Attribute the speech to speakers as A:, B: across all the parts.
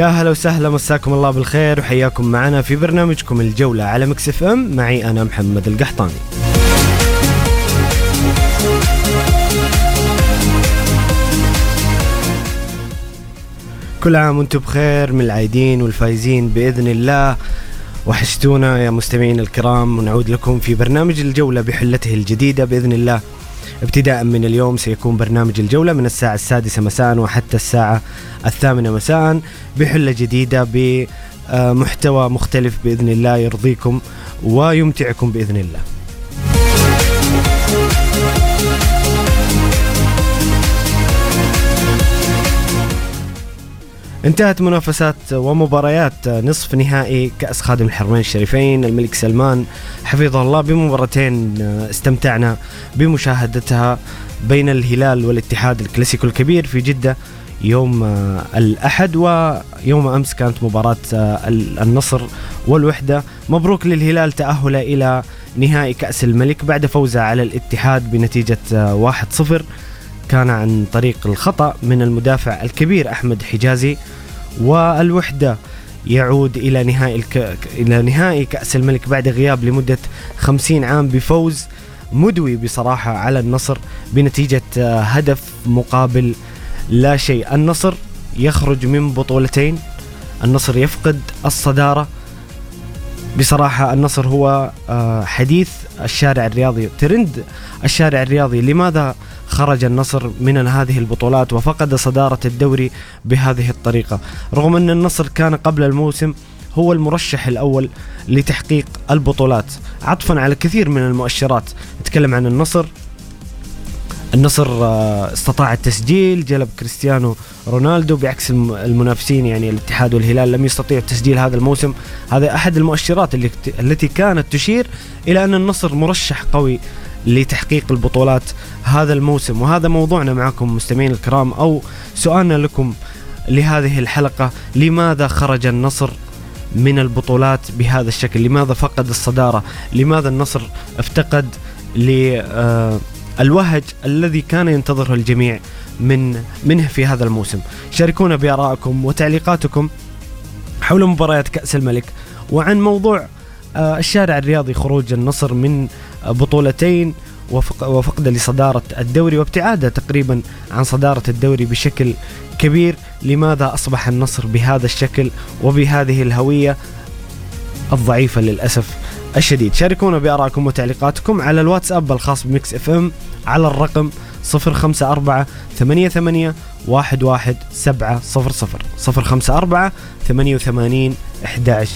A: يا هلا وسهلا مساكم الله بالخير وحياكم معنا في برنامجكم الجولة على Mix FM. معي أنا محمد القحطاني. كل عام وأنتم بخير من العايدين والفايزين بإذن الله. وحشتونا يا مستمعين الكرام ونعود لكم في برنامج الجولة بحلته الجديدة بإذن الله. ابتداء من اليوم سيكون برنامج الجولة من الساعة السادسة مساء وحتى الساعة الثامنة مساء بحلة جديدة بمحتوى مختلف بإذن الله يرضيكم ويمتعكم بإذن الله. انتهت منافسات ومباريات نصف نهائي كأس خادم الحرمين الشريفين. الملك سلمان حفظه الله بمباراتين استمتعنا بمشاهدتها بين الهلال والاتحاد الكلاسيكو الكبير في جدة يوم الأحد ويوم أمس كانت مباراة النصر والوحدة. مبروك للهلال تأهل إلى نهائي كأس الملك بعد فوزه على الاتحاد بنتيجة 1-0 كان عن طريق الخطأ من المدافع الكبير أحمد حجازي والوحدة يعود إلى نهائي الك... إلى نهائي كأس الملك بعد غياب لمدة 50 عام بفوز مدوي بصراحة على النصر بنتيجة هدف مقابل لا شيء. النصر يخرج من بطولتين. النصر يفقد الصدارة. بصراحة النصر هو حديث الشارع الرياضي ترند الشارع الرياضي. لماذا خرج النصر من هذه البطولات وفقد صدارة الدوري بهذه الطريقة. رغم أن النصر كان قبل الموسم هو المرشح الأول لتحقيق البطولات. عطفا على كثير من المؤشرات. نتكلم عن النصر. النصر استطاع التسجيل جلب كريستيانو رونالدو بعكس المنافسين يعني الاتحاد والهلال لم يستطيعوا تسجيل هذا الموسم. هذا أحد المؤشرات التي كانت تشير إلى أن النصر مرشح قوي لتحقيق البطولات هذا الموسم. وهذا موضوعنا معكم مستمعين الكرام أو سؤالنا لكم لهذه الحلقة لماذا خرج النصر من البطولات بهذا الشكل؟ لماذا فقد الصدارة؟ لماذا النصر افتقد ل الوهج الذي كان ينتظره الجميع من منه في هذا الموسم؟ شاركونا بآرائكم وتعليقاتكم حول مباريات كأس الملك وعن موضوع الشارع الرياضي خروج النصر من بطولتين وفقد لصدارة الدوري وابتعاده تقريبا عن صدارة الدوري بشكل كبير. لماذا أصبح النصر بهذا الشكل وبهذه الهوية الضعيفة للأسف الشديد؟ شاركونا بآرائكم وتعليقاتكم على الواتساب الخاص بميكس إف إم على الرقم 054 88 11 700 054 88 11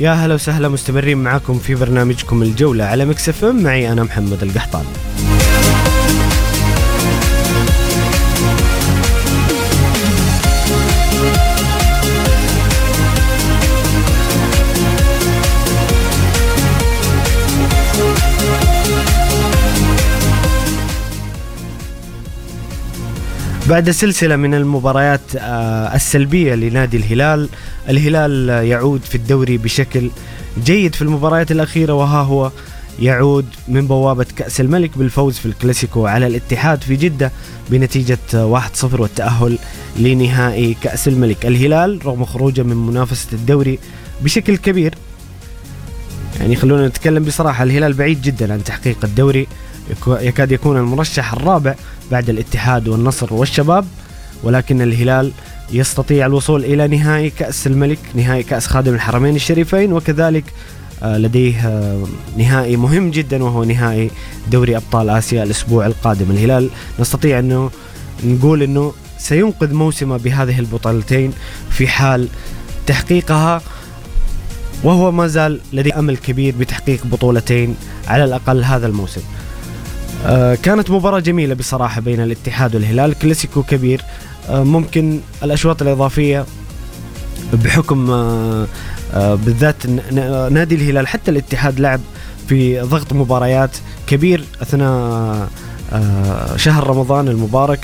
A: يا هلا وسهلا مستمرين معاكم في برنامجكم الجولة على Mix FM. معي أنا محمد القحطاني. بعد سلسلة من المباريات آه، السلبية لنادي الهلال. الهلال يعود في الدوري بشكل جيد في المباريات الأخيرة وها هو يعود من بوابة كأس الملك بالفوز في الكلاسيكو على الاتحاد في جدة بنتيجة 1-0 والتأهل لنهائي كأس الملك. الهلال رغم خروجه من منافسة الدوري بشكل كبير يعني خلونا نتكلم بصراحة الهلال بعيد جدا عن تحقيق الدوري يكاد يكون المرشح الرابع بعد الاتحاد والنصر والشباب ولكن الهلال يستطيع الوصول إلى نهائي كأس الملك نهائي كأس خادم الحرمين الشريفين وكذلك آه، لديه آه، نهائي مهم جدا وهو نهائي دوري أبطال آسيا الأسبوع القادم. الهلال نستطيع أنه نقول أنه سينقذ موسمه بهذه البطولتين في حال تحقيقها وهو ما زال لديه أمل كبير بتحقيق بطولتين على الأقل هذا الموسم. كانت مباراة جميلة بصراحة بين الاتحاد والهلال. كلاسيكو كبير. آه، ممكن الأشواط الإضافية بحكم آه، بالذات نادي الهلال. حتى الاتحاد لعب في ضغط مباريات كبير أثناء شهر رمضان المبارك.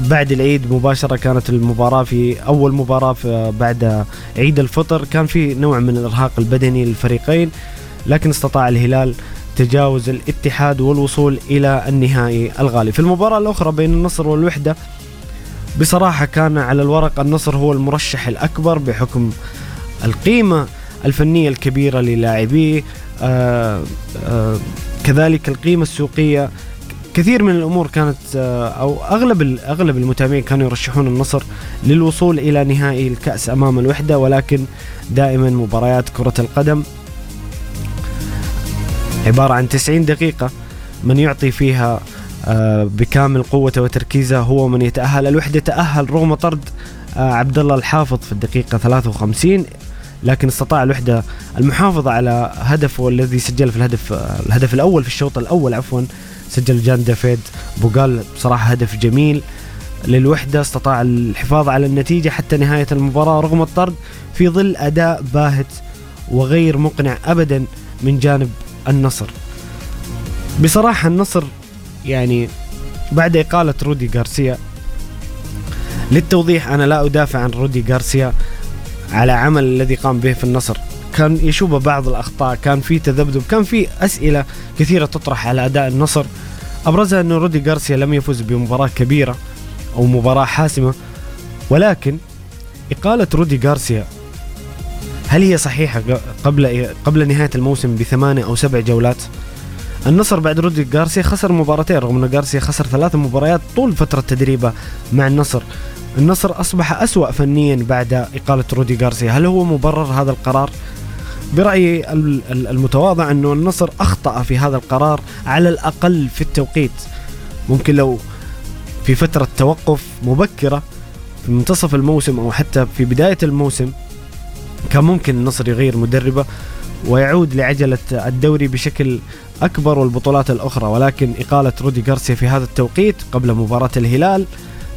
A: بعد العيد مباشرة كانت المباراة في أول مباراة في بعد عيد الفطر. كان في نوع من الإرهاق البدني للفريقين لكن استطاع الهلال تجاوز الاتحاد والوصول إلى النهائي الغالي. في المباراة الأخرى بين النصر والوحدة بصراحة كان على الورق النصر هو المرشح الأكبر بحكم القيمة الفنية الكبيرة للاعبيه. آه آه كذلك القيمة السوقية. كثير من الأمور كانت آه أو أغلب أغلب المتابعين كانوا يرشحون النصر للوصول إلى نهائي الكأس أمام الوحدة ولكن دائما مباريات كرة القدم عبارة عن 90 دقيقة من يعطي فيها آه، بكامل قوته وتركيزه هو من يتأهل. الوحدة تأهل رغم طرد آه، عبد الله الحافظ في الدقيقة 53 لكن استطاع الوحدة المحافظة على هدفه الذي سجل في الهدف آه، الهدف الأول في الشوط الأول عفوا سجل جان دافيد بوغال بصراحة هدف جميل. للوحدة استطاع الحفاظ على النتيجة حتى نهاية المباراة رغم الطرد في ظل أداء باهت وغير مقنع أبدا من جانب النصر. بصراحة النصر يعني بعد إقالة رودي غارسيا. للتوضيح أنا لا أدافع عن رودي غارسيا على عمل الذي قام به في النصر. كان يشوب بعض الأخطاء كان في تذبذب كان في أسئلة كثيرة تطرح على أداء النصر. أبرزها أن رودي غارسيا لم يفز بمباراة كبيرة أو مباراة حاسمة ولكن إقالة رودي غارسيا هل هي صحيحة قبل قبل نهاية الموسم بثمانية أو سبع جولات؟ النصر بعد رودي غارسيا خسر مباراتين رغم أن غارسيا خسر ثلاث مباريات طول فترة تدريبه مع النصر النصر أصبح أسوأ فنيا بعد إقالة رودي غارسيا هل هو مبرر هذا القرار؟ برأيي المتواضع أنه النصر أخطأ في هذا القرار على الأقل في التوقيت ممكن لو في فترة توقف مبكرة في منتصف الموسم أو حتى في بداية الموسم كان ممكن النصر يغير مدربه ويعود لعجلة الدوري بشكل أكبر والبطولات الأخرى ولكن إقالة رودي غارسيا في هذا التوقيت قبل مباراة الهلال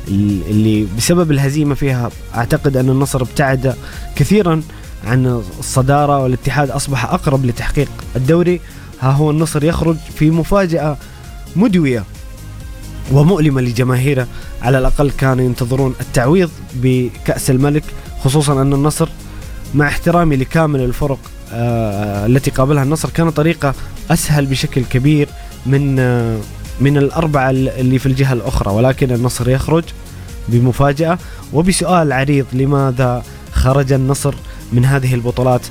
A: اللي بسبب الهزيمة فيها أعتقد أن النصر ابتعد كثيرا عن الصدارة والاتحاد أصبح أقرب لتحقيق الدوري. ها هو النصر يخرج في مفاجأة مدوية ومؤلمة لجماهيره على الأقل كانوا ينتظرون التعويض بكأس الملك خصوصا أن النصر مع احترامي لكامل الفرق آه، التي قابلها النصر كان طريقة أسهل بشكل كبير من آه، من الأربعة اللي في الجهة الأخرى. ولكن النصر يخرج بمفاجأة وبسؤال عريض لماذا خرج النصر من هذه البطولات؟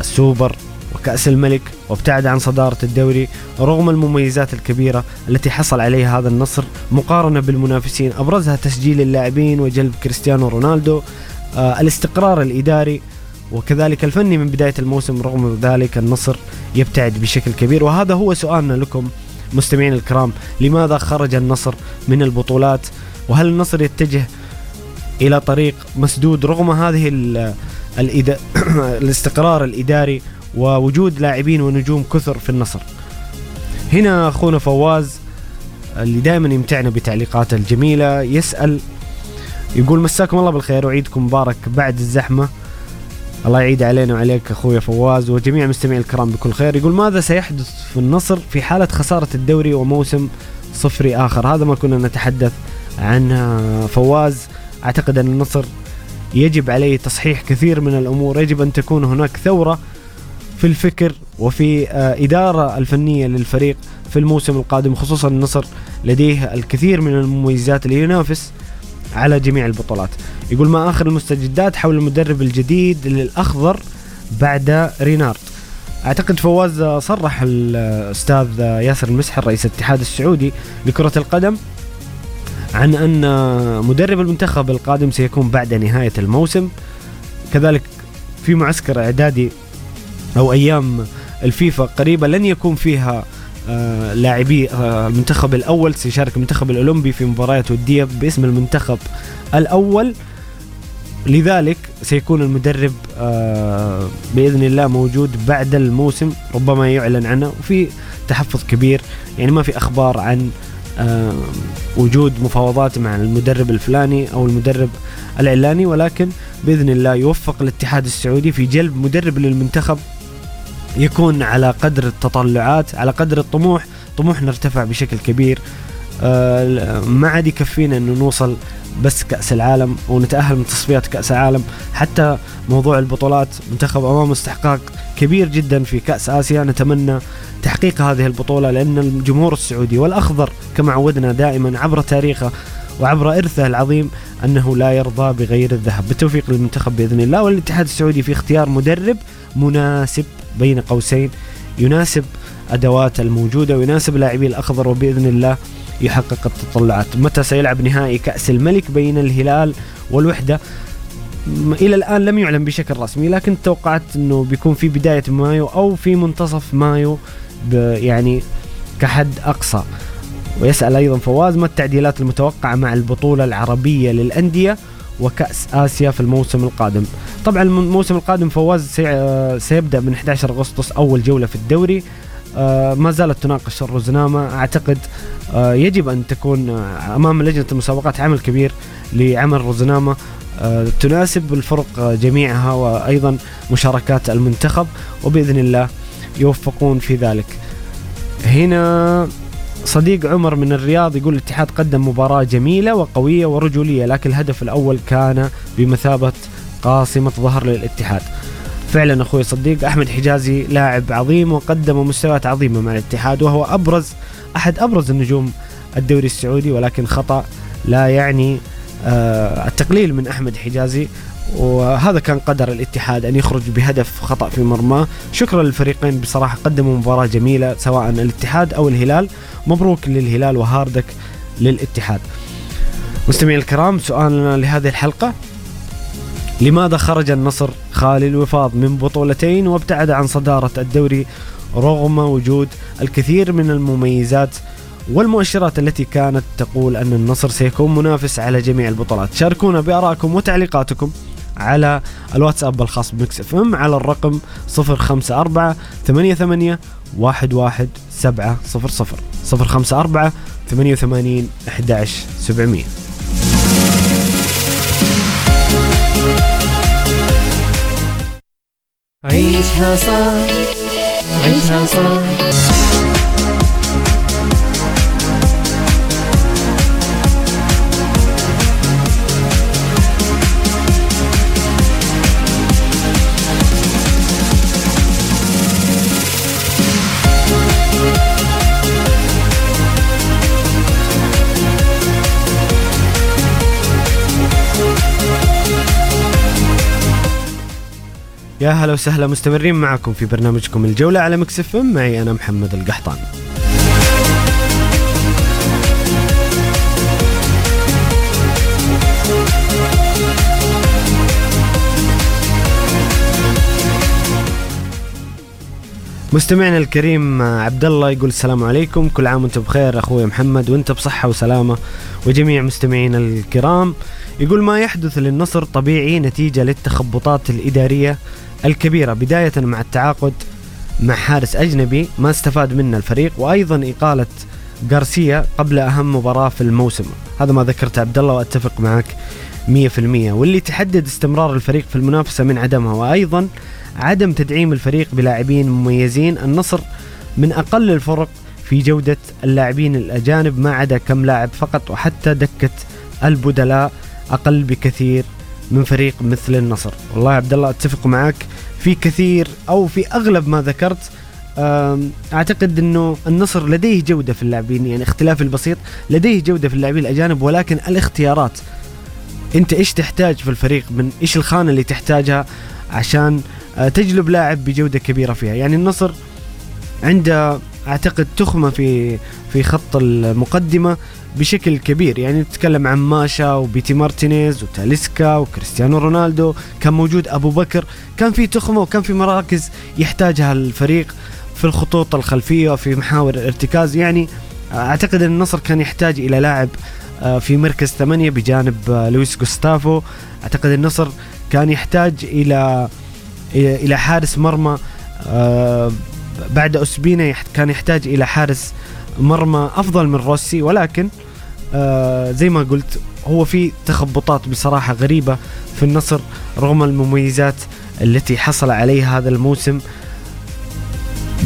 A: السوبر وكأس الملك وابتعد عن صدارة الدوري رغم المميزات الكبيرة التي حصل عليها هذا النصر مقارنة بالمنافسين. أبرزها تسجيل اللاعبين وجلب كريستيانو رونالدو آه الاستقرار الإداري وكذلك الفني من بداية الموسم رغم ذلك النصر يبتعد بشكل كبير. وهذا هو سؤالنا لكم مستمعين الكرام. لماذا خرج النصر من البطولات؟ وهل النصر يتجه إلى طريق مسدود رغم هذه الإدا... الاستقرار الإداري ووجود لاعبين ونجوم كثر في النصر؟ هنا أخونا فواز اللي دائما يمتعنا بتعليقاته الجميلة يسأل يقول مساكم الله بالخير. وعيدكم مبارك بعد الزحمة. الله يعيد علينا وعليك أخوي فواز وجميع المستمعين الكرام بكل خير. يقول ماذا سيحدث في النصر في حالة خسارة الدوري وموسم صفري آخر؟ هذا ما كنا نتحدث عنه فواز. أعتقد أن النصر يجب عليه تصحيح كثير من الأمور. يجب أن تكون هناك ثورة في الفكر وفي آه، إدارة الفنية للفريق في الموسم القادم خصوصا النصر لديه الكثير من المميزات لينافس على جميع البطولات. يقول ما آخر المستجدات حول المدرب الجديد للأخضر بعد رينارد. أعتقد فواز صرح الأستاذ ياسر المسحر رئيس الاتحاد السعودي لكرة القدم عن أن مدرب المنتخب القادم سيكون بعد نهاية الموسم. كذلك في معسكر إعدادي أو أيام الفيفا قريبة لن يكون فيها لاعبي آه، المنتخب الأول سيشارك المنتخب الأولمبي في مباريات ودية باسم المنتخب الأول. لذلك سيكون المدرب آه، بإذن الله موجود بعد الموسم ربما يعلن عنه وفي تحفظ كبير يعني ما في أخبار عن وجود مفاوضات مع المدرب الفلاني أو المدرب العلاني ولكن بإذن الله يوفق الاتحاد السعودي في جلب مدرب للمنتخب يكون على قدر التطلعات على قدر الطموح. طموحنا ارتفع بشكل كبير. آه، ما عاد يكفينا إنه نوصل بس كأس العالم ونتأهل من تصفيات كأس العالم. حتى موضوع البطولات منتخب أمام استحقاق كبير جدا في كأس آسيا. نتمنى تحقيق هذه البطولة لأن الجمهور السعودي والأخضر كما عودنا دائما عبر تاريخه وعبر إرثه العظيم أنه لا يرضى بغير الذهب. بالتوفيق للمنتخب بإذن الله. والاتحاد السعودي في اختيار مدرب مناسب بين قوسين يناسب أدوات الموجودة ويناسب لاعبي الأخضر وبإذن الله يحقق التطلعات. متى سيلعب نهائي كأس الملك بين الهلال والوحدة؟ إلى الآن لم يعلن بشكل رسمي لكن توقعت إنه بيكون في بداية مايو أو في منتصف مايو يعني كحد أقصى. ويسأل أيضا فواز ما التعديلات المتوقعة مع البطولة العربية للأندية؟ وكأس آسيا في الموسم القادم. طبعا الموسم القادم فواز سيبدأ من 11 أغسطس أول جولة في الدوري. آه، ما زالت تناقش الرزنامة أعتقد آه، يجب أن تكون أمام لجنة المسابقات عمل كبير لعمل رزنامة آه، تناسب الفرق جميعها وأيضا مشاركات المنتخب وبإذن الله يوفقون في ذلك. هنا صديق عمر من الرياض يقول الاتحاد قدم مباراة جميلة وقوية ورجولية لكن الهدف الأول كان بمثابة قاصمة ظهر للاتحاد. فعلا أخوي صديق أحمد حجازي لاعب عظيم وقدم مستويات عظيمة مع الاتحاد وهو أبرز أحد أبرز النجوم الدوري السعودي ولكن خطأ لا يعني آه التقليل من أحمد حجازي. وهذا كان قدر الاتحاد أن يخرج بهدف خطأ في مرماه شكرا للفريقين بصراحة قدموا مباراة جميلة سواء الاتحاد أو الهلال. مبروك للهلال وهاردك للاتحاد. مستمعي الكرام سؤالنا لهذه الحلقة. لماذا خرج النصر خالي الوفاض من بطولتين وابتعد عن صدارة الدوري رغم وجود الكثير من المميزات والمؤشرات التي كانت تقول أن النصر سيكون منافس على جميع البطولات؟ شاركونا بآرائكم وتعليقاتكم. على الواتساب الخاص بمكس إف إم على الرقم 054 88 11700 054 88 11700 عيشها صح عيشها صح. يا هلا وسهلا مستمرين معكم في برنامجكم الجولة على مكسف ام. معي أنا محمد القحطان. مستمعنا الكريم عبد الله يقول السلام عليكم. كل عام وانت بخير أخوي محمد وانت بصحة وسلامة وجميع مستمعينا الكرام. يقول ما يحدث للنصر طبيعي نتيجة للتخبطات الإدارية الكبيرة بداية مع التعاقد مع حارس أجنبي ما استفاد منه الفريق وأيضا إقالة غارسيا قبل أهم مباراة في الموسم. هذا ما ذكرته عبد الله وأتفق معك 100% واللي تحدد استمرار الفريق في المنافسة من عدمها وأيضا عدم تدعيم الفريق بلاعبين مميزين. النصر من أقل الفرق في جودة اللاعبين الأجانب ما عدا كم لاعب فقط وحتى دكة البدلاء أقل بكثير من فريق مثل النصر. والله عبد الله أتفق معك في كثير أو في أغلب ما ذكرت أعتقد إنه النصر لديه جودة في اللاعبين يعني اختلاف البسيط لديه جودة في اللاعبين الأجانب ولكن الاختيارات. أنت إيش تحتاج في الفريق؟ من إيش الخانة اللي تحتاجها؟ عشان آه، تجلب لاعب بجودة كبيرة فيها. يعني النصر عنده أعتقد تخمة في في خط المقدمة بشكل كبير. يعني نتكلم عن ماشا وبيتي مارتينيز وتاليسكا وكريستيانو رونالدو. كان موجود أبو بكر. كان في تخمة وكان في مراكز يحتاجها الفريق في الخطوط الخلفية وفي محاور الارتكاز. يعني أعتقد إن النصر كان يحتاج إلى لاعب آه، في مركز ثمانية بجانب آه، لويس جوستافو أعتقد النصر كان يحتاج إلى إلى حارس مرمى آه، بعد اسبينا كان يحتاج إلى حارس مرمى أفضل من روسي ولكن آه، زي ما قلت هو في تخبطات بصراحة غريبة في النصر رغم المميزات التي حصل عليها هذا الموسم.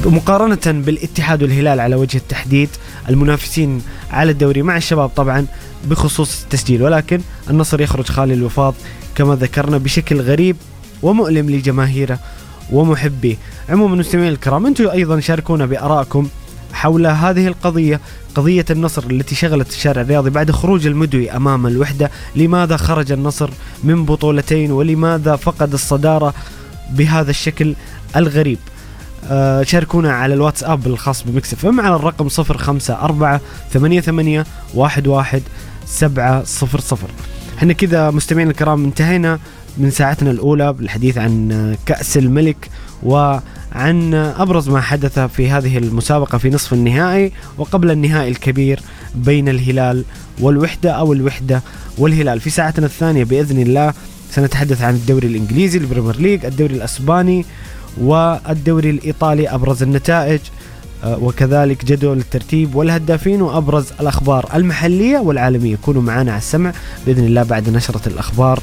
A: مقارنة بالاتحاد والهلال على وجه التحديد المنافسين على الدوري مع الشباب طبعا بخصوص التسجيل ولكن النصر يخرج خالي الوفاض كما ذكرنا بشكل غريب ومؤلم لجماهيره. ومحبيه عموما مستمعين الكرام أنتم أيضا شاركونا بآرائكم حول هذه القضية قضية النصر التي شغلت الشارع الرياضي بعد خروج المدوي أمام الوحدة. لماذا خرج النصر من بطولتين؟ ولماذا فقد الصدارة بهذا الشكل الغريب؟ آه شاركونا على الواتساب الخاص بمكسف إم على الرقم 054 88 11 700 إحنا كذا مستمعين الكرام انتهينا. من ساعتنا الأولى بالحديث عن كأس الملك وعن أبرز ما حدث في هذه المسابقة في نصف النهائي وقبل النهائي الكبير بين الهلال والوحدة أو الوحدة والهلال. في ساعتنا الثانية بإذن الله سنتحدث عن الدوري الإنجليزي ال Premier League الدوري الأسباني والدوري الإيطالي أبرز النتائج آه، وكذلك جدول الترتيب والهدافين وأبرز الأخبار المحلية والعالمية. كونوا معنا على السمع بإذن الله بعد نشرة الأخبار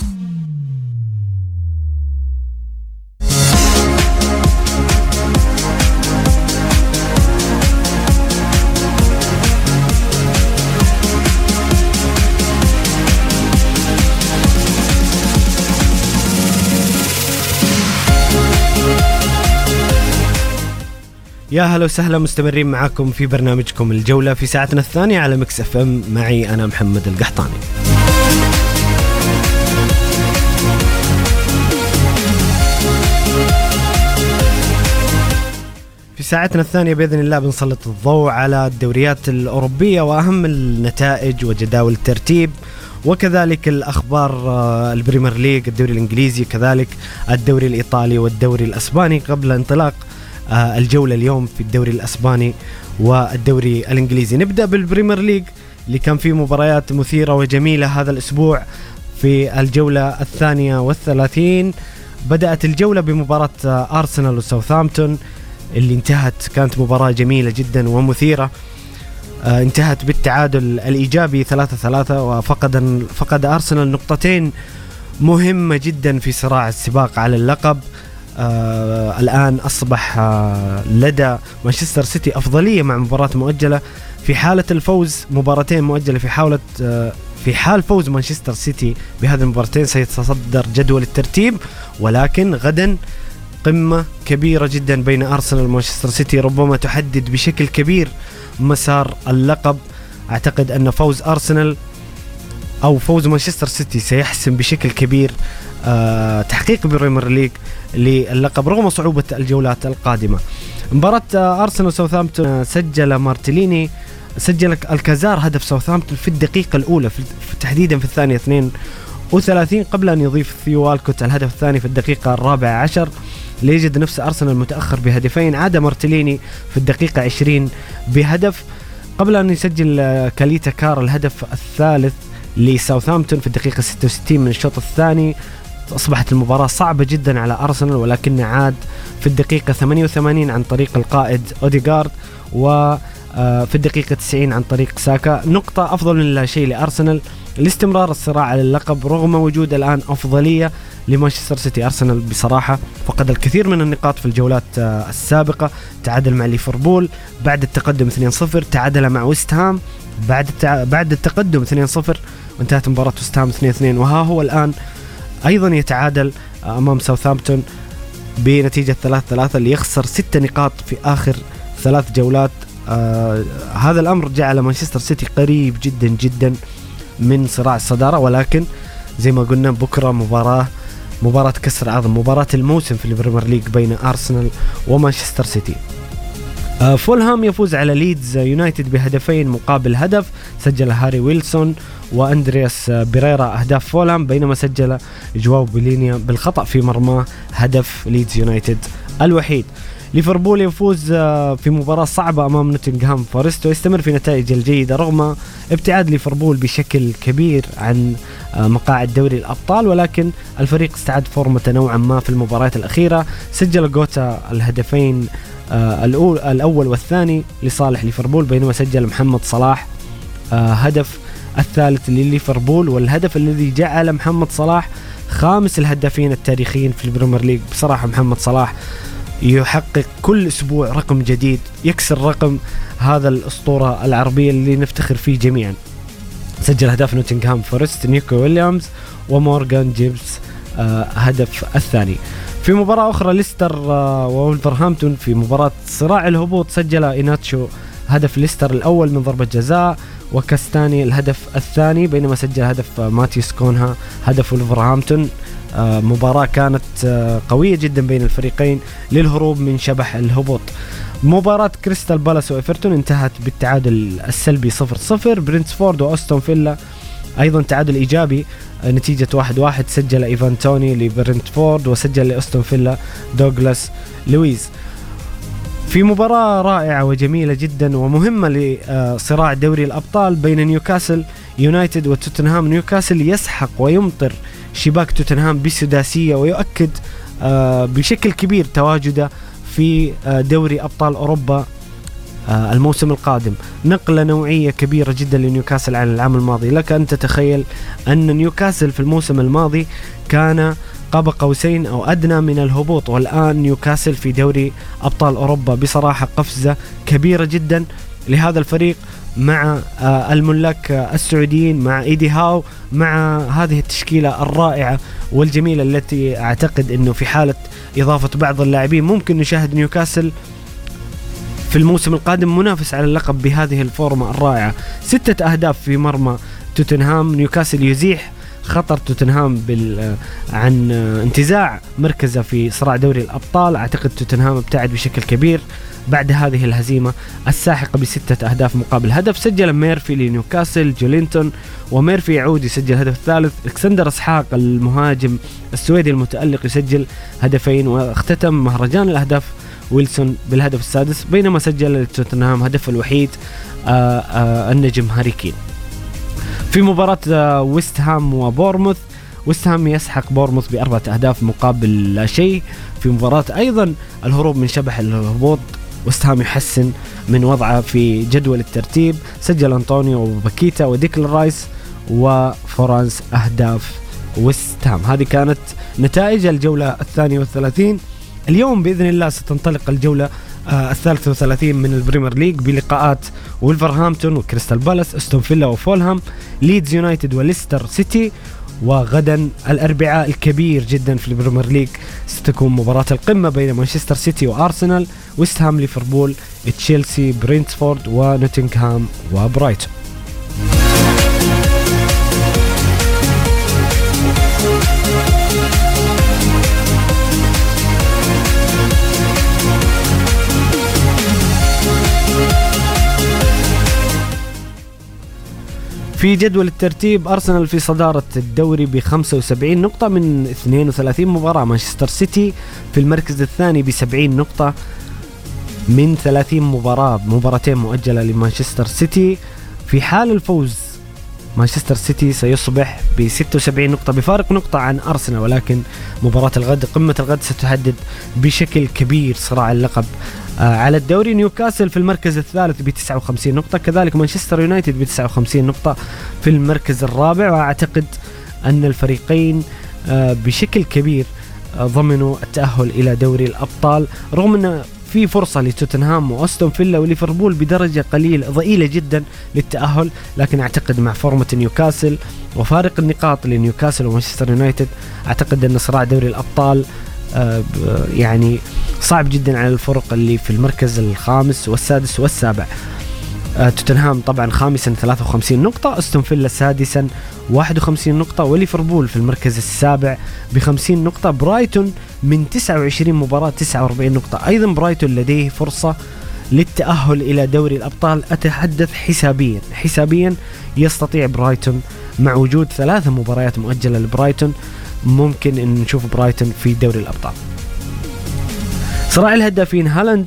A: يا هلا وسهلا مستمرين معاكم في برنامجكم الجولة في ساعتنا الثانية على Mix FM. معي أنا محمد القحطاني. في ساعتنا الثانية بإذن الله بنسلط الضوء على الدوريات الأوروبية وأهم النتائج وجداول الترتيب وكذلك الأخبار آه، ال Premier League الدوري الإنجليزي كذلك الدوري الإيطالي والدوري الأسباني قبل انطلاق الجولة اليوم في الدوري الأسباني والدوري الإنجليزي. نبدأ بال Premier League اللي كان فيه مباريات مثيرة وجميلة هذا الأسبوع في الجولة الثانية والثلاثين. بدأت الجولة بمباراة آه، أرسنال وساوثامبتون اللي انتهت كانت مباراة جميلة جدا ومثيرة. آه، انتهت بالتعادل الإيجابي 3 3 وفقد فقد أرسنال نقطتين مهمة جدا في صراع السباق على اللقب. آه الآن أصبح آه لدى مانشستر سيتي أفضلية مع مباراة مؤجلة في حالة الفوز مباراتين مؤجلة في حاله آه في حال فوز مانشستر سيتي بهذه المباراتين سيتصدر جدول الترتيب ولكن غدا قمة كبيرة جدا بين أرسنال ومانشستر سيتي ربما تحدد بشكل كبير مسار اللقب. أعتقد أن فوز أرسنال أو فوز مانشستر سيتي سيحسم بشكل كبير تحقيق Premier League للقب رغم صعوبة الجولات القادمة. مباراة آه أرسنال وساوثهامبتون آه سجل مارتينيلي سجل ألكاراز هدف ساوثهامبتون في الدقيقة الأولى في تحديدا في الثانية 32 قبل أن يضيف ثيو والكوت الهدف الثاني في الدقيقة الرابعة عشر. ليجد نفس أرسنال متأخر بهدفين عاد مارتينيلي في الدقيقة 20 بهدف قبل أن يسجل آه، كاليتا كار الهدف الثالث لساوثهامبتون في الدقيقة 66 من الشوط الثاني. أصبحت المباراة صعبة جدا على أرسنال ولكن عاد في الدقيقة 88 عن طريق القائد أوديغارد و آه، في الدقيقة 90 عن طريق ساكا. نقطة أفضل من لا شيء لأرسنال. لاستمرار الصراع على اللقب رغم وجود الآن أفضلية لمانشستر سيتي. أرسنال بصراحة فقد الكثير من النقاط في الجولات آه، السابقة. تعادل مع ليفربول بعد التقدم 2-0 تعادل مع ويست هام بعد. بعد التقدم 2-0 وانتهت مباراة ويست هام 2-2 وها هو الآن أيضا يتعادل آه، أمام ساوثهامبتون بنتيجة 3-3 ليخسر 6 نقاط في آخر ثلاث جولات. آه هذا الأمر جعل مانشستر سيتي قريب جدا جدا من صراع الصدارة ولكن زي ما قلنا بكرة مباراه مباراة كسر عظم مباراة الموسم في ال Premier League بين أرسنال ومانشستر سيتي. آه فولهام يفوز على ليدز يونايتد بهدفين مقابل هدف سجل هاري ويلسون وأندرياس بيريرا أهداف فولهام بينما سجل جواو بولينيا بالخطأ في مرماه هدف ليدز يونايتد الوحيد. ليفربول يفوز آه، في مباراة صعبة أمام نوتنغهام فورست ويستمر في نتائج الجيدة رغم ابتعاد ليفربول بشكل كبير عن آه، مقاعد دوري الأبطال ولكن الفريق استعاد فورمته نوعا ما في المباريات الأخيرة. سجل جوتا الهدفين آه، الأول والثاني لصالح ليفربول بينما سجل محمد صلاح هدف الثالث لليفربول والهدف الذي جعل محمد صلاح خامس الهدافين التاريخيين في ال Premier League. بصراحة محمد صلاح يحقق كل أسبوع رقم جديد يكسر رقم هذا الأسطورة العربية اللي نفتخر فيه جميعا. سجل اهداف نوتنغهام فورست نيكو ويليامز ومورغان جيبس آه هدف الثاني. في مباراة أخرى ليستر آه وولفرهامبتون في مباراة صراع الهبوط سجل إيهيناتشو هدف ليستر الأول من ضربة جزاء. وكاستاني الهدف الثاني بينما سجل هدف ماتيوس كونها هدف ولفرهامبتون. آه، مباراة كانت آه، قوية جدا بين الفريقين للهروب من شبح الهبوط. مباراة كريستال بالاس وإيفرتون انتهت بالتعادل السلبي 0-0 برينتسفورد وأستون فيلا أيضا تعادل إيجابي آه، نتيجة 1-1 سجل إيفان توني لبرنتفورد وسجل لأستون فيلا دوغلاس لويز. في مباراة رائعة وجميلة جدا ومهمة لصراع دوري الأبطال بين نيوكاسل يونايتد وتوتنهام. نيوكاسل يسحق ويمطر شباك توتنهام بسداسية ويؤكد آه، بشكل كبير تواجده في آه، دوري أبطال أوروبا آه، الموسم القادم. نقلة نوعية كبيرة جدا لنيوكاسل عن العام الماضي. لك أن تتخيل أن نيوكاسل في الموسم الماضي كان قاب قوسين أو أدنى من الهبوط والآن نيوكاسل في دوري أبطال أوروبا بصراحة قفزة كبيرة جدا. لهذا الفريق مع آه، الملاك السعوديين مع إيدي هاو مع هذه التشكيلة الرائعة والجميلة التي أعتقد إنه في حالة إضافة بعض اللاعبين. ممكن نشاهد نيوكاسل في الموسم القادم منافس على اللقب بهذه الفورمة الرائعة. ستة أهداف في مرمى توتنهام. نيوكاسل يزيح خطر توتنهام بال آه، عن آه، انتزاع مركزه في صراع دوري الأبطال. أعتقد توتنهام ابتعد بشكل كبير بعد هذه الهزيمة الساحقة بستة أهداف مقابل هدف. سجل ميرفي لنيوكاسل جويلينتون وميرفي يعود يسجل الهدف الثالث الكسندر إسحاق المهاجم السويدي المتألق يسجل هدفين واختتم مهرجان الأهداف ويلسون بالهدف السادس بينما سجل توتنهام هدف الوحيد آه، النجم هاري كين. في مباراة آه، ويست هام وبورنموث. ويست هام يسحق بورنموث بأربعة أهداف مقابل لا شيء. في مباراة أيضا الهروب من شبح الهبوط وستهام يحسن من وضعه في جدول الترتيب. سجل أنطونيو وباكيتا وديكل رايس وفورنالس أهداف وستهام هذه كانت نتائج الجولة الثانية والثلاثين. اليوم بإذن الله ستنطلق الجولة آه الثالثة والثلاثين من البريمير ليج بلقاءات ولفرهامبتون وكريستال بالاس أستون فيلا وفولهام ليدز يونايتد وليستر سيتي وغدا الأربعاء الكبير جدا في البريمير ليج ستكون مباراة القمة بين مانشستر سيتي وأرسنال ويست هام ليفربول تشيلسي برينتفورد ونوتنغهام وبرايتون. في جدول الترتيب أرسنال في صدارة الدوري ب 75 نقطة من 32 مباراة مانشستر سيتي في المركز الثاني ب 70 نقطة من 30 مباراة مباراتين مؤجلة لمانشستر سيتي. في حال الفوز مانشستر سيتي سيصبح ب 76 نقطة بفارق نقطة عن أرسنال ولكن مباراة الغد قمة الغد ستحدد بشكل كبير صراع اللقب آه، على الدوري. نيوكاسل في المركز الثالث ب 59 نقطة كذلك مانشستر يونايتد ب 59 نقطة في المركز الرابع. وأعتقد أن الفريقين آه، بشكل كبير آه، ضمنوا التأهل إلى دوري الأبطال رغم أن في فرصة لتوتنهام وأستون فيلا وليفربول بدرجة قليلة ضئيلة جدا للتأهل لكن أعتقد مع فورمة نيوكاسل وفارق النقاط لنيوكاسل ومانشستر يونايتد أعتقد أن صراع دوري الأبطال يعني صعب جدا على الفرق اللي في المركز الخامس والسادس والسابع. آه توتنهام طبعا خامسا 53 نقطة أستون فيلا سادسا 51 نقطة وليفربول في المركز السابع ب 50 نقطة. برايتون من 29 مباراة 49 نقطة. أيضا برايتون لديه فرصة للتأهل إلى دوري الأبطال. أتحدث حسابيا. حسابيا يستطيع برايتون مع وجود ثلاث مباريات مؤجلة لبرايتون. ممكن أن نشوف برايتون في دوري الأبطال. صراع الهدافين هالاند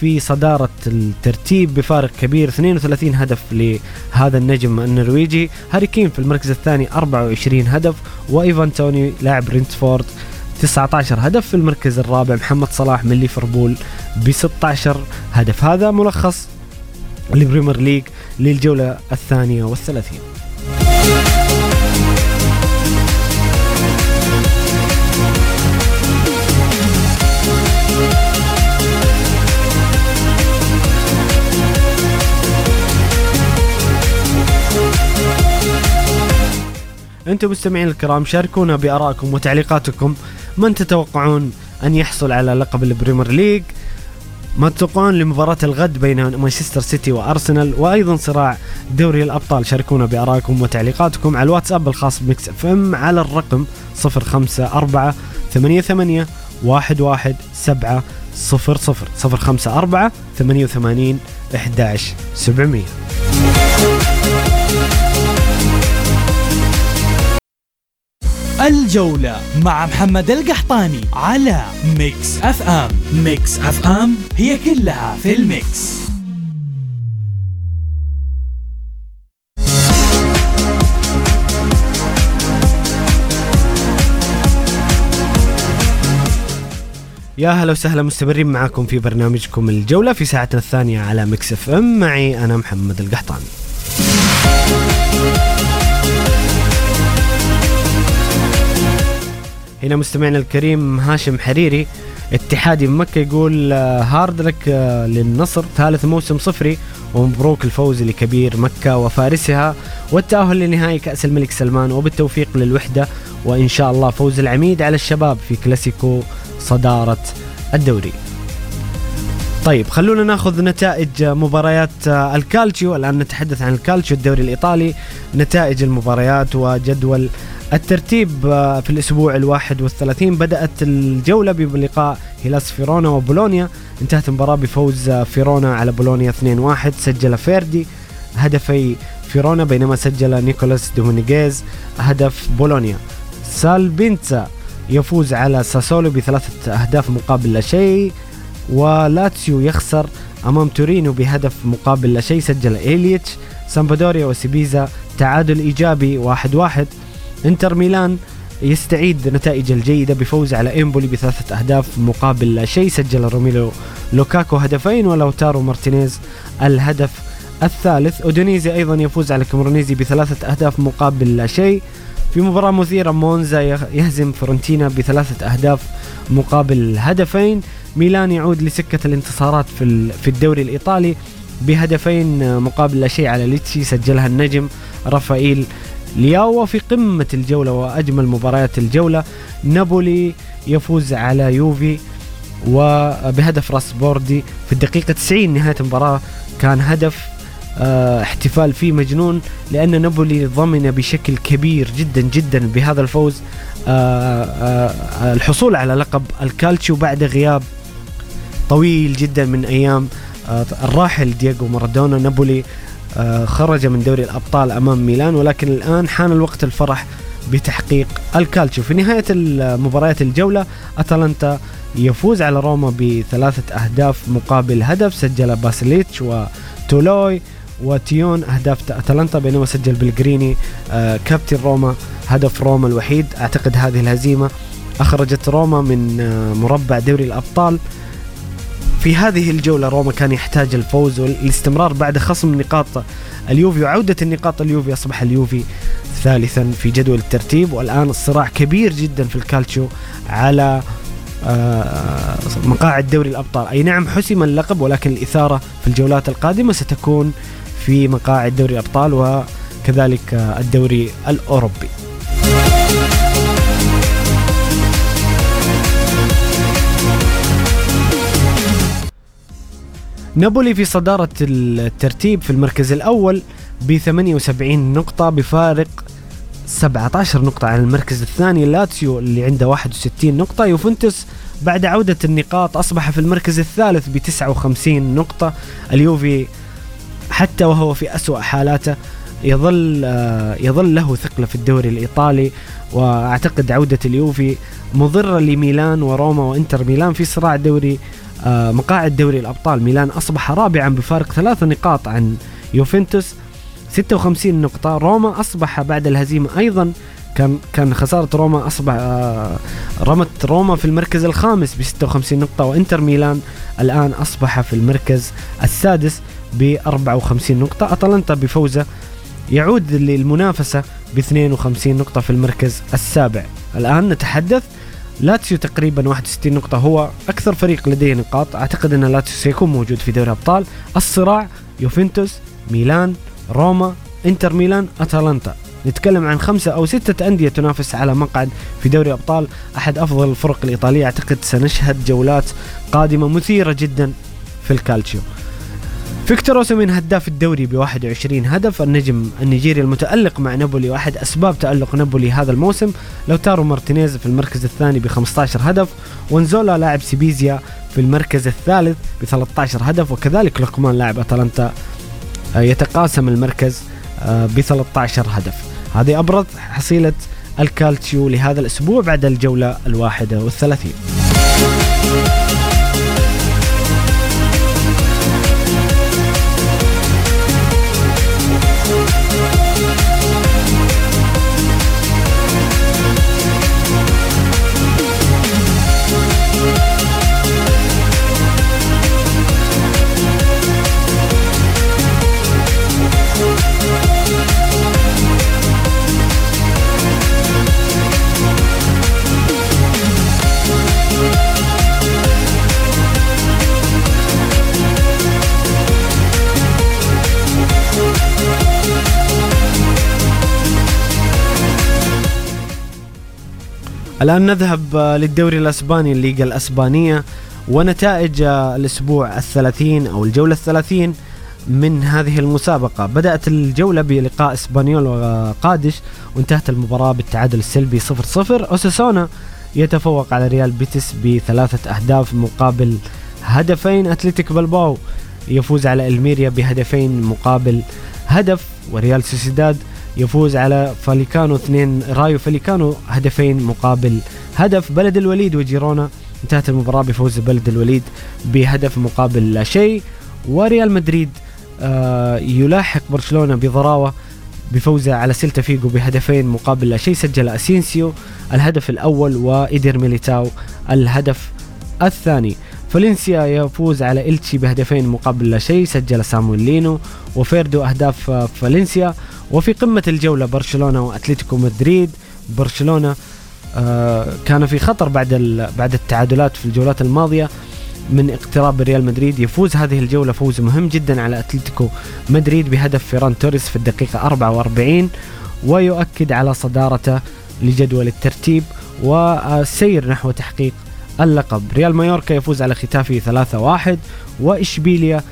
A: في صدارة الترتيب بفارق كبير 32 هدف لهذا النجم النرويجي. هاري كين في المركز الثاني 24 هدف. وإيفان توني لاعب برينتفورد 19 هدف. في المركز الرابع محمد صلاح من ليفربول ب 16 هدف. هذا ملخص البريمير ليج للجولة الثانية والثلاثين. أنتم مستمعين الكرام شاركونا بآرائكم وتعليقاتكم. من تتوقعون أن يحصل على لقب البريمير ليج؟ ما تتوقعون لمباراة الغد بين مانشستر سيتي وأرسنال؟ وأيضا صراع دوري الأبطال. شاركونا بآرائكم وتعليقاتكم على الواتساب الخاص ب Mix FM على الرقم 054 88 11 7 0 0 054 88 11
B: الجولة مع محمد القحطاني على Mix FM Mix FM هي كلها في ال mix.
A: يا هلا وسهلا مستمرين معاكم في برنامجكم الجولة في ساعتنا الثانية على Mix FM معي أنا محمد القحطاني. هنا مستمعنا الكريم هاشم حريري اتحادي من مكة يقول آه، hard luck آه، للنصر. ثالث موسم صفري ومبروك الفوز لكبير مكة وفارسها. والتأهل لنهائي كأس الملك سلمان وبالتوفيق للوحدة. وإن شاء الله فوز العميد على الشباب في كلاسيكو صدارة الدوري. طيب خلونا ناخذ نتائج مباريات آه، الكالتشيو. الآن نتحدث عن الكالتشيو الدوري الإيطالي. نتائج المباريات وجدول الترتيب آه، في الأسبوع الواحد والثلاثين بدأت الجولة بلقاء هيلاس فيرونا وبولونيا. انتهت المباراة بفوز آه، فيرونا على بولونيا 2-1 سجل فيردي. هدفي فيرونا بينما سجل نيكولاس دومينيغيز. هدف بولونيا. ساليرنيتانا يفوز على ساسولو بثلاثة أهداف مقابل لا شيء ولاتسيو يخسر أمام تورينو بهدف مقابل لا شيء سجل إيليتش. سامبادوريا وسبيزيا تعادل إيجابي واحد واحد. انتر ميلان يستعيد نتائج الجيدة بفوز على إمبولي بثلاثة أهداف مقابل لا شيء. سجل روميلو لوكاكو هدفين ولوتارو مارتينيز الهدف الثالث. أودونيزي أيضا يفوز على كريمونيزي بثلاثة أهداف مقابل لا شيء. في مباراة مثيرة مونزا يهزم فيورنتينا بثلاثة أهداف مقابل هدفين. ميلان يعود لسكة الانتصارات في في الدوري الإيطالي بهدفين مقابل لا شيء على ليتشي. سجلها النجم رافائيل لياو في قمة الجولة وأجمل مباريات الجولة نابولي يفوز على يوفي وبهدف راس بوردي في الدقيقة 90 نهاية المباراة كان هدف آه، احتفال فيه مجنون لأن نابولي ضمن بشكل كبير جدا جدا بهذا الفوز آه، آه، الحصول على لقب الكالتشيو بعد غياب طويل جدا من أيام الراحل دييغو مارادونا. نابولي خرج من دوري الأبطال أمام ميلان ولكن الآن حان الوقت الفرح بتحقيق الكالتشيو. في نهاية مباريات الجولة أتلانتا يفوز على روما بثلاثة أهداف مقابل هدف سجل باشاليتش وتولوي وتيون أهداف أتلانتا بينما سجل بلغريني آه كابتن روما هدف روما الوحيد. أعتقد هذه الهزيمة أخرجت روما من آه مربع دوري الأبطال. في هذه الجولة روما كان يحتاج الفوز والاستمرار بعد خصم نقاط اليوفي وعودة النقاط اليوفي أصبح اليوفي ثالثا في جدول الترتيب. والآن الصراع كبير جدا في الكالتشيو على آه، مقاعد دوري الأبطال. أي نعم حسم اللقب ولكن الإثارة في الجولات القادمة ستكون في مقاعد دوري الأبطال وكذلك الدوري الأوروبي. نابولي في صدارة الترتيب في المركز الأول ب 78 نقطة بفارق 17 نقطة عن المركز الثاني. لاتسيو اللي عنده 61 نقطة يوفنتوس بعد عودة النقاط أصبح في المركز الثالث ب 59 نقطة. اليوفي حتى وهو في أسوأ حالاته يظل آه، يظل له ثقله في الدوري الإيطالي. وأعتقد عودة اليوفي مضرة لميلان وروما وإنتر ميلان في صراع دوري مقاعد دوري الأبطال ميلان أصبح رابعا بفارق ثلاث نقاط عن يوفنتوس 56 نقطة. روما أصبح بعد الهزيمة أيضا. كان كان خسارة روما أصبح آه، رمت روما في المركز الخامس ب 56 نقطة وإنتر ميلان الآن أصبح في المركز السادس ب 54 نقطة. أتلانتا بفوزه يعود للمنافسة ب 52 نقطة في المركز السابع. الآن نتحدث لاتسيو تقريبا 61 نقطة. هو أكثر فريق لديه نقاط. أعتقد أن لاتسيو سيكون موجود في دوري أبطال. الصراع يوفنتوس ميلان روما إنتر ميلان أتلانتا. نتكلم عن خمسة أو ستة أندية تنافس على مقعد في دوري أبطال. أحد أفضل الفرق الإيطالية. أعتقد سنشهد جولات قادمة مثيرة جدا في الكالتشيو. فيكتور اوسيمين هداف الدوري ب 21 هدف النجم النيجيري المتألق مع نابولي واحد أسباب تألق نابولي هذا الموسم لاوتارو مارتينيز في المركز الثاني ب 15 هدف ونزولا لاعب سبيزيا في المركز الثالث ب 13 هدف وكذلك لقمان لاعب أتلانتا آه، يتقاسم المركز آه، ب 13 هدف. هذه أبرز حصيلة الكالتشيو لهذا الأسبوع بعد الجولة الواحدة والثلاثين. الآن نذهب آه، للدوري الأسباني الليغا الأسبانية ونتائج آه، الأسبوع الثلاثين أو الجولة الثلاثين من هذه المسابقة. بدأت الجولة بلقاء إسبانيول وقادش وانتهت المباراة بالتعادل السلبي 0-0 أوساسونا يتفوق على ريال بيتيس بثلاثة أهداف مقابل هدفين. أتلتيك بلباو يفوز على ألميريا بهدفين مقابل هدف. وريال سوسيداد يفوز على فاليكانو اثنين رايو فاليكانو هدفين مقابل هدف بلد الوليد وجيرونا. انتهت المباراة بفوز بلد الوليد بهدف مقابل لا شيء. وريال مدريد آه يلاحق برشلونة بضراوة بفوزه على سيلتا فيجو بهدفين مقابل لا شيء. سجل أسينسيو الهدف الأول وإيدير ميليتاو الهدف الثاني. فالنسيا يفوز على إلتشي بهدفين مقابل لا شيء. سجل سامويل لينو وفيردو أهداف فالنسيا. وفي قمة الجولة برشلونة وأتلتيكو مدريد. برشلونة آه كان في خطر بعد بعد التعادلات في الجولات الماضية من اقتراب ريال مدريد. يفوز هذه الجولة فوز مهم جدا على أتلتيكو مدريد بهدف فيران توريس في الدقيقة 44 ويؤكد على صدارته لجدول الترتيب والسير نحو تحقيق اللقب. ريال مايوركا يفوز على ختافي 3-1 وإشبيليا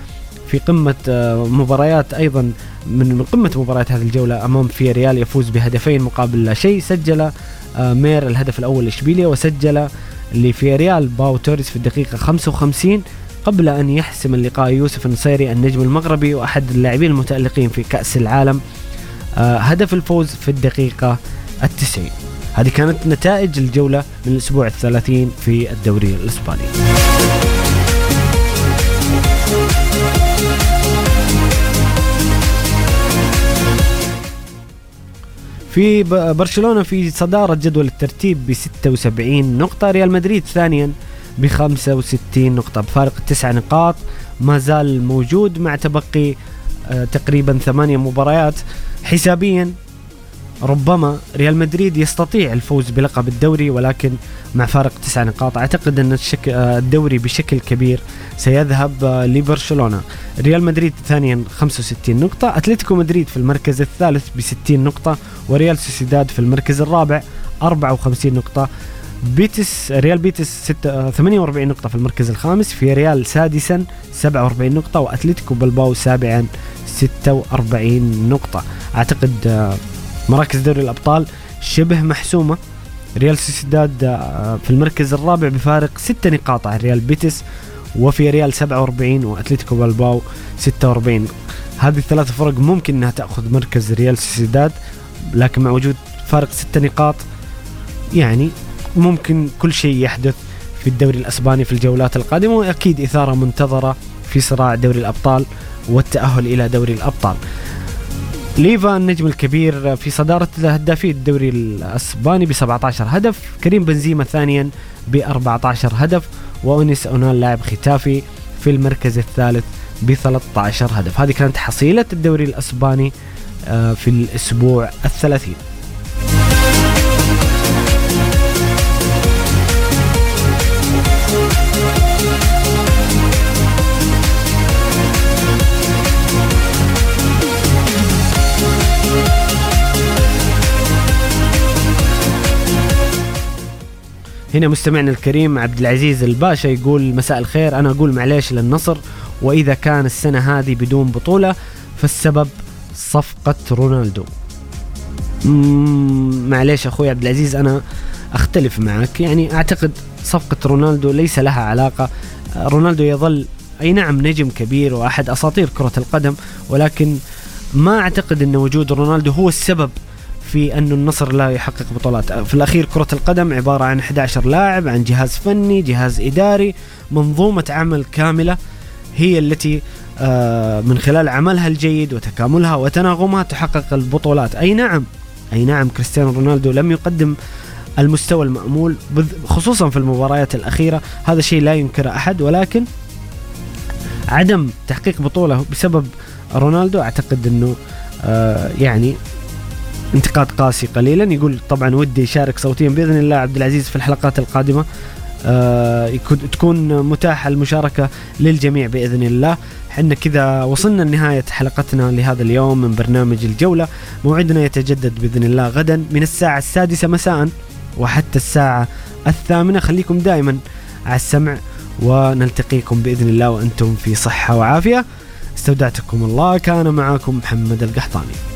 A: في قمة آه، مباريات أيضا من قمة مباريات هذه الجولة أمام فياريال يفوز بهدفين مقابل لا شيء سجل آه، مير الهدف الأول لإشبيليا وسجل لفياريال باو توريس في الدقيقة 55 قبل أن يحسم اللقاء يوسف النصيري النجم المغربي وأحد اللاعبين المتألقين في كأس العالم آه، هدف الفوز في الدقيقة التسعين. هذه كانت نتائج الجولة من الأسبوع الثلاثين في الدوري الإسباني. في برشلونة في صدارة جدول الترتيب ب 76 نقطة ريال مدريد ثانيا ب 65 نقطة. بفارق تسع نقاط ما زال موجود مع تبقي آه، تقريبا ثمانية مباريات. حسابيا ربما ريال مدريد يستطيع الفوز بلقب الدوري ولكن مع فارق تسع نقاط أعتقد أن آه، الدوري بشكل كبير سيذهب آه، لبرشلونة. ريال مدريد ثانيا 65 نقطة أتلتيكو مدريد في المركز الثالث ب 60 نقطة وريال سوسيداد في المركز الرابع 54 نقطة. بيتيس ريال بيتيس 48 نقطة في المركز الخامس فياريال سادسا 47 نقطة وأتلتيكو بلباو سابعا 46 نقطة. أعتقد آه، مراكز دوري الأبطال شبه محسومة ريال سوسيداد آه، في المركز الرابع بفارق 6 نقاط عن ريال بيتيس وفياريال 47 وأتلتيكو بلباو 46 هذه الثلاث فرق ممكن إنها تأخذ مركز ريال سوسيداد لكن مع وجود فارق 6 نقاط يعني ممكن كل شيء يحدث في الدوري الأسباني في الجولات القادمة وأكيد إثارة منتظرة في صراع دوري الأبطال والتأهل إلى دوري الأبطال. ليفا النجم الكبير في صدارة هدافي الدوري الأسباني ب 17 هدف، كريم بنزيما ثانيا ب 14 هدف، وأونيس أونال لاعب ختافي في المركز الثالث ب 13 هدف، هذه كانت حصيلة الدوري الأسباني آه، في الأسبوع الثلاثين. هنا مستمعنا الكريم عبد العزيز الباشا يقول مساء الخير. أنا أقول معليش للنصر وإذا كان السنة هذه بدون بطولة فالسبب صفقة رونالدو. معليش أخوي عبد العزيز أنا أختلف معك. يعني أعتقد صفقة رونالدو ليس لها علاقة. رونالدو يظل أي نعم نجم كبير وأحد أساطير كرة القدم ولكن ما أعتقد إن وجود رونالدو هو السبب في أن النصر لا يحقق بطولات. في الأخير كرة القدم عبارة عن 11 لاعب عن جهاز فني جهاز إداري منظومة عمل كاملة هي التي آه، من خلال عملها الجيد وتكاملها وتناغمها تحقق البطولات. أي نعم أي نعم كريستيانو رونالدو لم يقدم المستوى المأمول خصوصا في المباريات الأخيرة. هذا شيء لا ينكره أحد ولكن عدم تحقيق بطولة بسبب رونالدو أعتقد أنه آه يعني انتقاد قاسي قليلا. يقول طبعا ودي يشارك صوتيا بإذن الله عبد العزيز في الحلقات القادمة. آه تكون متاحة المشاركة للجميع بإذن الله. حنا كذا وصلنا لنهاية حلقتنا لهذا اليوم من برنامج الجولة. موعدنا يتجدد بإذن الله غدا من الساعة السادسة مساء وحتى الساعة الثامنة. خليكم دائما على السمع ونلتقيكم بإذن الله وأنتم في صحة وعافية. استودعتكم الله. كان معكم محمد القحطاني.